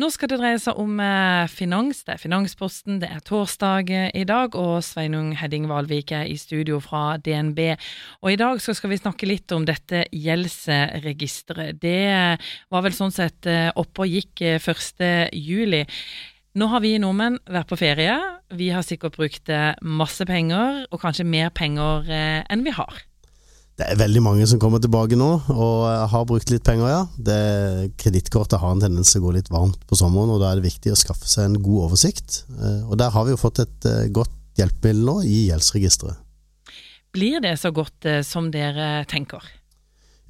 Nå skal det dreie seg om eh, finans. Det er Finansposten, det er torsdag eh, i dag, og Sveinung Hedding Valvik er i studio fra DNB. Og i dag skal vi snakke litt om dette gjeldsregisteret. Det var vel sånn sett eh, oppe og gikk 1. juli. Nå har vi nordmenn vært på ferie. Vi har sikkert brukt masse penger, og kanskje mer penger enn vi har. Det er veldig mange som kommer tilbake nå og har brukt litt penger, ja. Kredittkortet har en tendens til å gå litt varmt på sommeren, og da er det viktig å skaffe seg en god oversikt. Eh, og Der har vi jo fått et eh, godt hjelpemiddel nå i gjeldsregisteret. Blir det så godt eh, som dere tenker?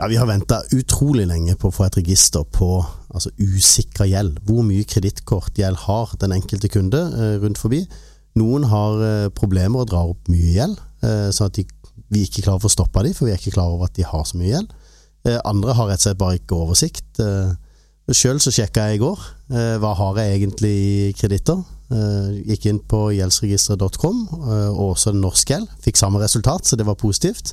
Ja, Vi har venta utrolig lenge på å få et register på altså, usikra gjeld. Hvor mye kredittkortgjeld har den enkelte kunde rundt forbi. Noen har problemer og drar opp mye gjeld, sånn at de vi ikke klarer å stoppe dem, for vi er ikke klar over at de har så mye gjeld. Eh, andre har rett og slett bare ikke oversikt. Eh, Sjøl så sjekka jeg i går. Eh, hva har jeg egentlig i kreditter? Gikk inn på gjeldsregisteret.com, og også Norsk Gjeld. Fikk samme resultat, så det var positivt.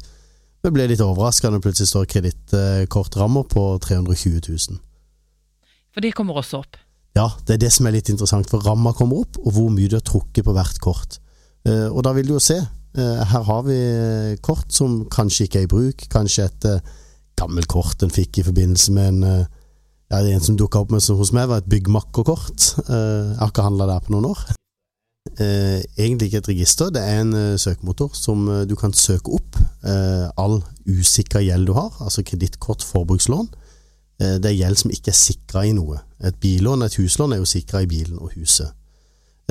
Men ble litt overraska når det plutselig står kredittkortrammer på 320 000. For det kommer også opp? Ja, det er det som er litt interessant. For ramma kommer opp, og hvor mye du har trukket på hvert kort. Og da vil du jo se her har vi kort som kanskje ikke er i bruk. Kanskje et eh, gammelt kort en fikk i forbindelse med en eh, ja, det En som dukka opp med hos meg, var et byggmakkerkort. Jeg har ikke handla der på noen år. Egentlig ikke et register, det er en søkemotor som du kan søke opp all usikra gjeld du har, altså kredittkort, forbrukslån. Det er gjeld som ikke er sikra i noe. Et billån, et huslån, er jo sikra i bilen og huset.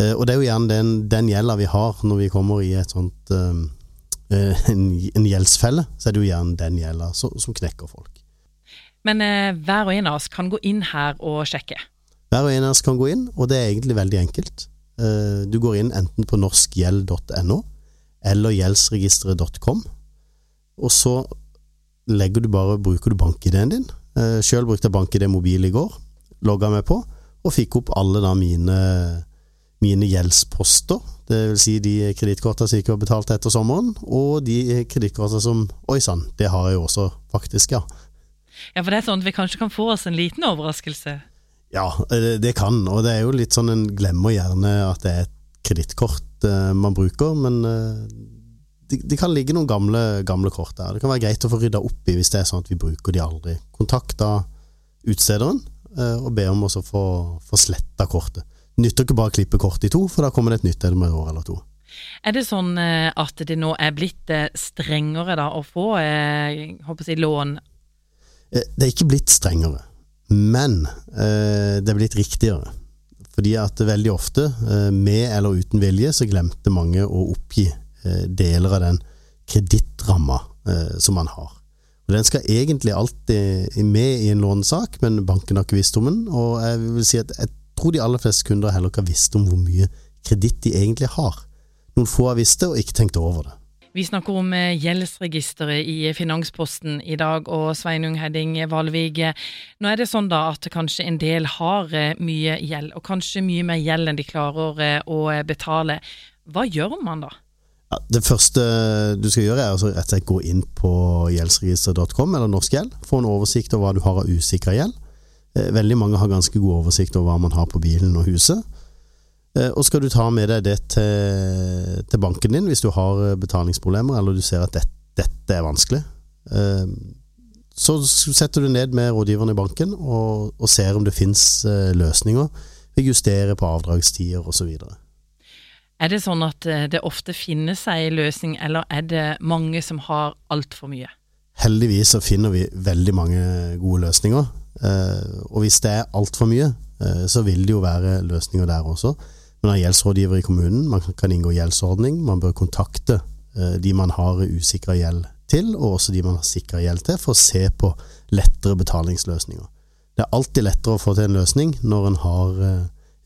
Eh, og det er jo gjerne den, den gjelda vi har når vi kommer i et sånt um, en, en, gjeldsfelle, så er det jo gjerne den gjelda som, som, knekker folk. Men eh, hver og en av oss kan gå inn her og sjekke? Hver og en av oss kan gå inn, og det er egentlig veldig enkelt. Uh, du går inn enten på norskgjeld.no eller gjeldsregisteret.com, og så legger du bare, bruker du bankideen din. Uh, Sjøl brukte jeg bankidé mobil i går, logga meg på, og fikk opp alle da mine mine gjeldsposter, det vil si de kredittkortene som ikke var betalt etter sommeren, og de kredittkortene som Oi sann, det har jeg jo også, faktisk, ja. Ja, for det er sånn at vi kanskje kan få oss en liten overraskelse? Ja, det kan, og det er jo litt sånn en glemmer gjerne at det er et kredittkort eh, man bruker, men eh, det, det, kan ligge noen gamle, gamle, kort der. Det kan være greit å få rydda opp i hvis det er sånn at vi bruker de aldri. Kontakt da utstederen eh, og be om å få, få sletta kortet nytter ikke bare å klippe kortet i to, for da kommer det et nytt om et år eller to. Er det sånn eh, at det nå er blitt eh, strengere da å få jeg eh, håper si, lån? Det er ikke blitt strengere, men det er blitt riktigere. Fordi at veldig ofte, med eller uten vilje, så glemte mange å oppgi deler av den kredittramma som man har. Og Den skal egentlig alltid med i en lånesak, men banken har ikke visst om den. Og jeg vil si at et tror de aller fleste kunder heller ikke har visst om hvor mye kreditt de egentlig har. Noen få har visst det og ikke tenkt over det. Vi snakker om eh, gjeldsregisteret i Finansposten i dag, og Sveinung Hedding Valvig. Nå er det sånn da at kanskje en del har eh, mye gjeld, og kanskje mye mer gjeld enn de klarer eh, å betale. Hva gjør man da? Ja, det første du skal gjøre, er altså rett og slett gå inn på gjeldsregister.com eller Norsk Gjeld. Få en oversikt over hva du har av usikra gjeld. Eh, veldig mange har ganske god oversikt over hva man har på bilen og huset. Eh, og skal du ta med deg det til, til banken din hvis du har eh, betalingsproblemer, eller du ser at dette, dette er vanskelig, så setter du ned med rådgiveren i banken og, og ser om det finnes løsninger. Vi justerer på avdragstider osv. Er det sånn at det ofte finnes ei løsning, eller er det mange som har altfor mye? Heldigvis så finner vi veldig mange gode løsninger. Eh, og hvis det er altfor mye, eh, så vil det jo være løsninger der også. Man har gjeldsrådgiver i kommunen, man kan inngå gjeldsordning. Man bør kontakte eh, de man har usikra gjeld til, og også de man har sikra gjeld til, for å se på lettere betalingsløsninger. Det er alltid lettere å få til en løsning når en har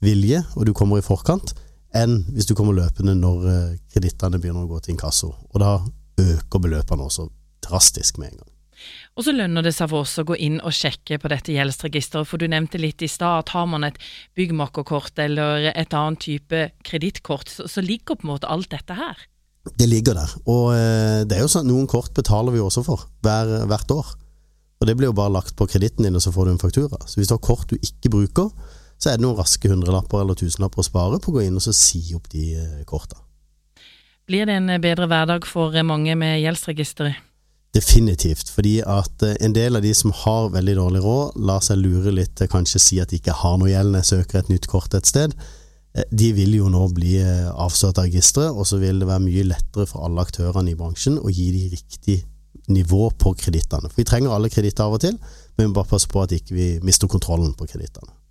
vilje, og du kommer i forkant, enn hvis du kommer løpende når kredittene begynner å gå til inkasso. Og da øker beløpene også drastisk med en gang. Og så lønner det seg for oss å gå inn og sjekke på dette gjeldsregisteret, for du nevnte litt i stad at har man et byggmakerkort eller et annet type kredittkort, så, så, ligger på en måte alt dette her. Det ligger der, og eh, det er jo sånn noen kort betaler vi også for hver, hvert år. Og det blir jo bare lagt på kreditten din, og så får du en faktura. Så hvis du har kort du ikke bruker, så er det noen raske hundrelapper eller tusenlapper å spare på å gå inn og så si opp de eh, korta. Blir det en bedre hverdag for mange med gjeldsregisteret? Definitivt, fordi at eh, en del av de som har veldig dårlig råd, lar seg lure litt til kanskje si at de ikke har noe gjeld når jeg søker et nytt kort et sted. Eh, de vil jo nå bli avslørt av registeret, og så vil det være mye lettere for alle aktørene i bransjen å gi de riktig nivå på kredittene. Vi trenger alle kreditter av og til, men vi må bare passe på at ikke vi ikke mister kontrollen på kredittene.